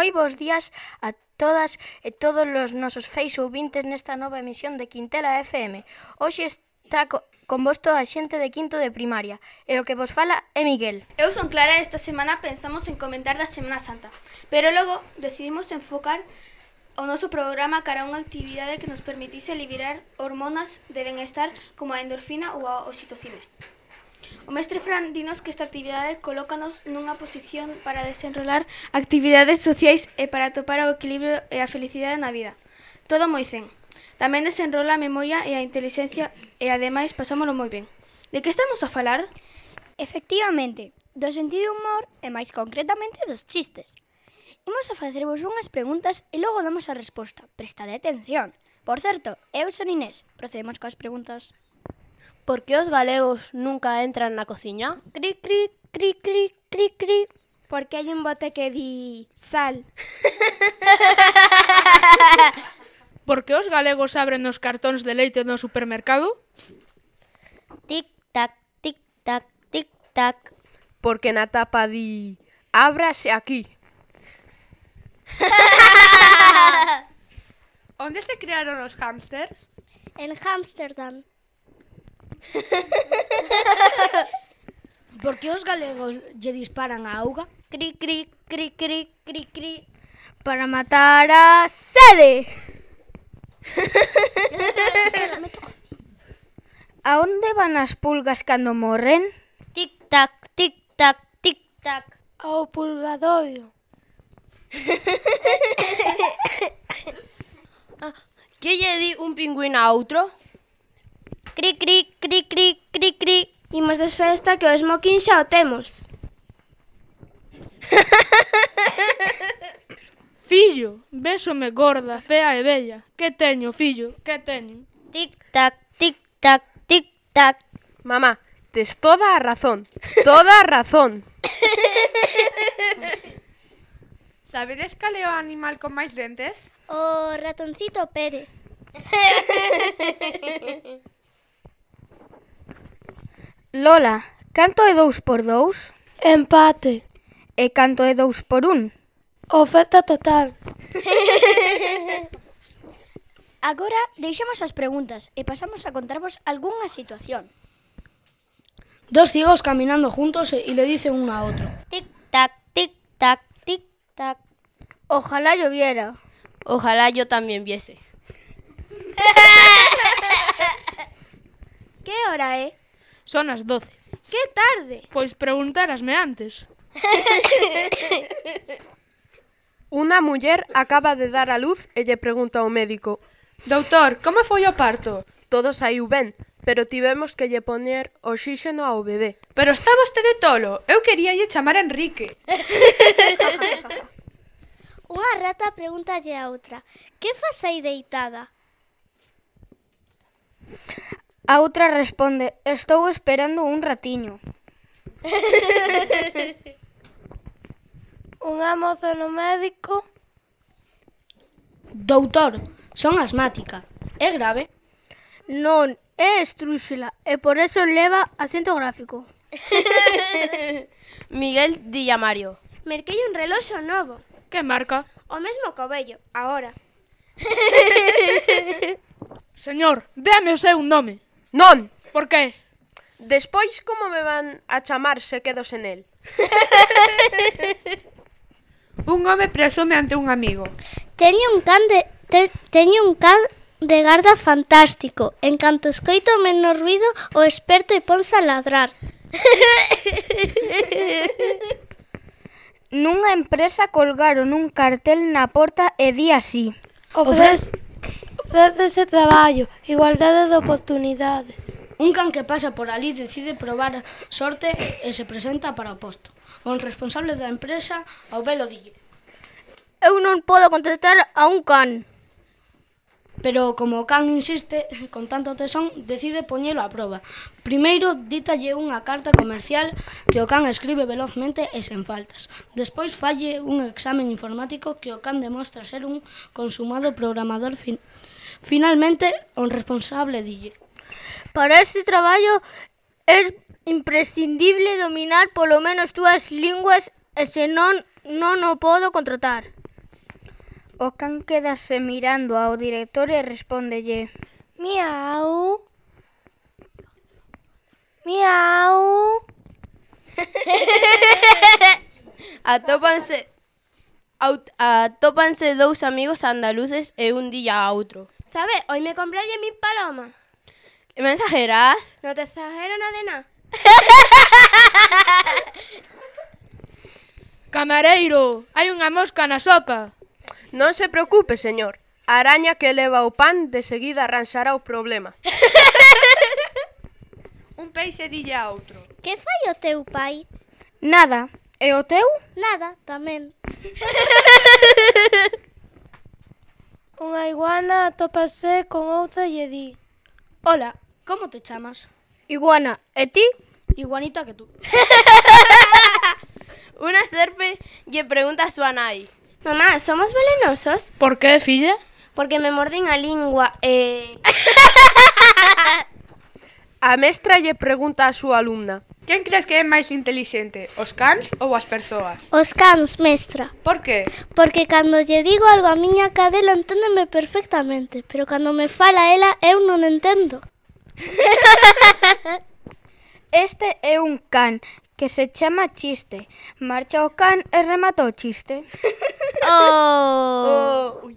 moi bons días a todas e todos os nosos feis ouvintes nesta nova emisión de Quintela FM. Hoxe está co con vos toda a xente de quinto de primaria e o que vos fala é Miguel. Eu son Clara e esta semana pensamos en comentar da Semana Santa, pero logo decidimos enfocar o noso programa cara a unha actividade que nos permitise liberar hormonas de benestar como a endorfina ou a oxitocina. O mestre Fran dinos que esta actividade colócanos nunha posición para desenrolar actividades sociais e para topar o equilibrio e a felicidade na vida. Todo moi zen. Tamén desenrola a memoria e a inteligencia e ademais pasámolo moi ben. De que estamos a falar? Efectivamente, do sentido humor e máis concretamente dos chistes. Imos a facervos unhas preguntas e logo damos a resposta. Prestade atención. Por certo, eu son Inés. Procedemos coas preguntas. Por que os galegos nunca entran na cociña? Cri, cri, cri, cri, cri, cri. Porque hai un bote que di sal. Por que os galegos abren os cartóns de leite no supermercado? Tic, tac, tic, tac, tic, tac. Porque na tapa di ábrase aquí. Onde se crearon os hámsters? En Amsterdam. Por que os galegos lle disparan a auga? Cri, cri, cri, cri, cri, cri. Para matar a sede. a onde van as pulgas cando morren? Tic, tac, tic, tac, tic, tac. Ao pulgadoiro. ah, que lle di un pingüino a outro? Cri, cri, cri, cri, cri, cri. Imos de festa que o smoking xa o temos. fillo, vésome gorda, fea e bella. Que teño, fillo, que teño? Tic tac, tic tac, tic tac. Mamá, tes toda a razón, toda a razón. Sabedes cal é o animal con máis dentes? O ratoncito Pérez. Lola, canto é dous por dous? Empate. E canto é dous por un? Oferta total. Agora deixamos as preguntas e pasamos a contarvos algunha situación. Dos ciegos caminando juntos e le dicen uno a otro. Tic-tac, tic-tac, tic-tac. Ojalá lloviera. Ojalá yo también viese. ¿Qué hora es? Eh? Son as 12. Que tarde. Pois preguntarasme antes. Unha muller acaba de dar a luz e lle pregunta ao médico Doutor, como foi o parto? Todo saiu ben, pero tivemos que lle poñer oxíxeno ao bebé. Pero está vostede tolo, eu quería lle chamar a Enrique. Unha rata pregúntalle a outra, que faz aí deitada? A outra responde: Estou esperando un ratiño. Unha moza no médico. Doutor, son asmática. É grave? Non, é estrúxula e por eso leva acento gráfico. Miguel dilla Mario. Merquei un reloxo novo. Que marca? O mesmo co vello, agora. Señor, déame o seu nome. Non. Por que? Despois como me van a chamar se quedo sen el? un home presume ante un amigo. Teño un can de te, teño un can de garda fantástico. En canto escoito menos ruido, o experto e ponse a ladrar. Nunha empresa colgaron un cartel na porta e di así. Ofrece Redes e traballo, igualdade de oportunidades. Un can que pasa por ali decide probar a sorte e se presenta para o posto. O responsable da empresa ao velo dille Eu non podo contratar a un can. Pero como o can insiste con tanto tesón, decide poñelo a proba. Primeiro, dítalle unha carta comercial que o can escribe velozmente e sen faltas. Despois falle un examen informático que o can demostra ser un consumado programador fin Finalmente, o responsable dille. Para este traballo é imprescindible dominar polo menos dúas linguas e senón non o podo contratar. O can quedase mirando ao director e respóndelle Miau Miau Atópanse aut, Atópanse dous amigos andaluces e un día a outro. ¿Sabes? Hoy me compré 10.000 palomas. ¿Me exageras? No te exagero nada de nada. Camareiro, hai unha mosca na sopa. Non se preocupe, señor. A araña que leva o pan de seguida arranxará o problema. Un peixe dille a outro. Que fai o teu pai? Nada. E o teu? Nada, tamén. Unha iguana atópase con outra e di Hola, como te chamas? Iguana. E ti? Iguanita que tú. Unha serpe lle pregunta a súa nai Mamá, somos velenosos? Por que, filla? Porque me morden a lingua e... A mestra lle pregunta a súa alumna. Quen crees que é máis intelixente, os cans ou as persoas? Os cans, mestra. Por que? Porque cando lle digo algo a miña cadela enténdeme perfectamente, pero cando me fala ela eu non entendo. Este é un can que se chama chiste. Marcha o can e remata o chiste. oh. oh.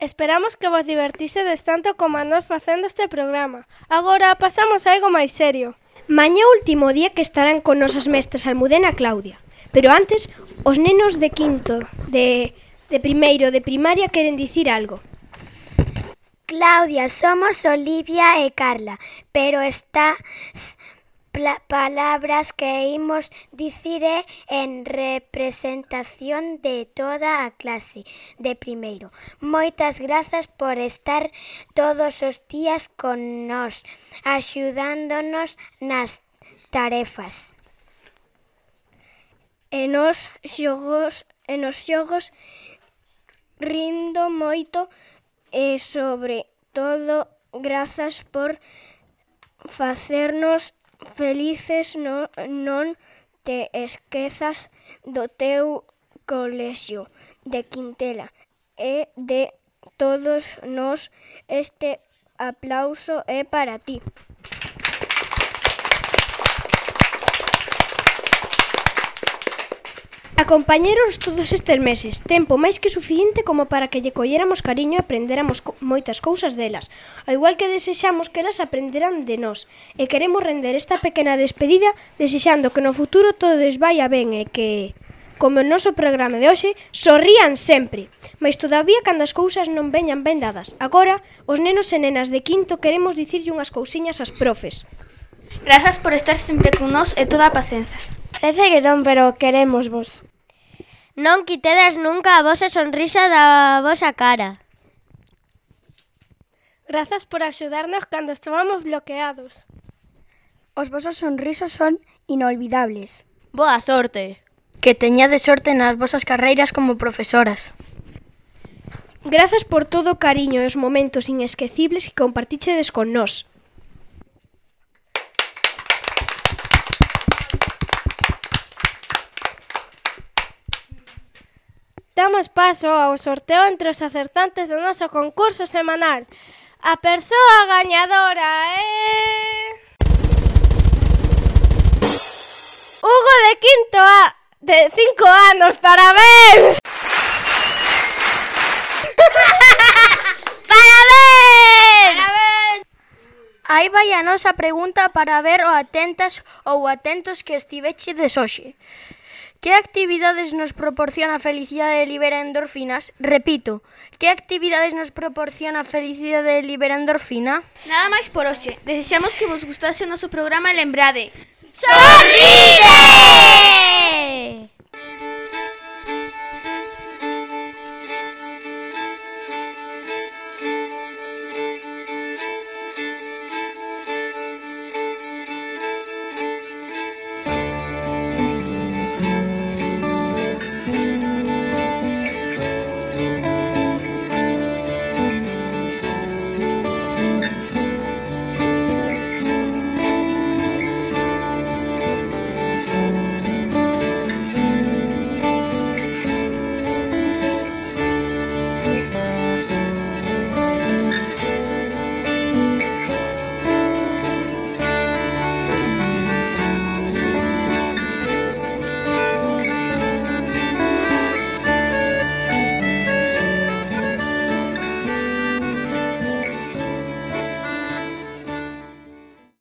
Esperamos que vos divertisedes tanto como a nós facendo este programa. Agora pasamos a algo máis serio. Mañá o último día que estarán con nosas mestras Almudena e Claudia. Pero antes, os nenos de quinto, de, de primeiro, de primaria queren dicir algo. Claudia, somos Olivia e Carla, pero estás palabras que imos dicir é en representación de toda a clase de primeiro. Moitas grazas por estar todos os días con nós, axudándonos nas tarefas. E nos xogos, e nos xogos rindo moito e sobre todo grazas por facernos felices non, non te esquezas do teu colexio de Quintela e de todos nós este aplauso é para ti. Acompañeros todos estes meses, tempo máis que suficiente como para que lle colléramos cariño e aprendéramos co moitas cousas delas, ao igual que desexamos que elas aprenderán de nós, e queremos render esta pequena despedida desexando que no futuro todo des ben e que como o noso programa de hoxe, sorrían sempre. Mais todavía cando as cousas non veñan ben dadas. Agora, os nenos e nenas de quinto queremos dicirlle unhas cousiñas ás profes. Grazas por estar sempre con nós e toda a paciencia. Parece que non, pero queremos vos. Non quitedes nunca a vosa sonrisa da vosa cara. Grazas por axudarnos cando estábamos bloqueados. Os vosos sonrisos son inolvidables. Boa sorte. Que teñades sorte nas vosas carreiras como profesoras. Grazas por todo o cariño e os momentos inesquecibles que compartichedes con nós. Damos paso ao sorteo entre os acertantes do noso concurso semanal. A persoa gañadora é... Hugo de quinto A, de 5 anos, parabéns! ¡Parabéns! ¡Parabéns! Aí vai a nosa pregunta para ver o atentas ou atentos que estiveche de hoxe. Que actividades nos proporciona felicidade e libera endorfinas? Repito, que actividades nos proporciona felicidade e libera endorfina? Nada máis por hoxe. Desexamos que vos gustase o noso programa e lembrade... Sorride!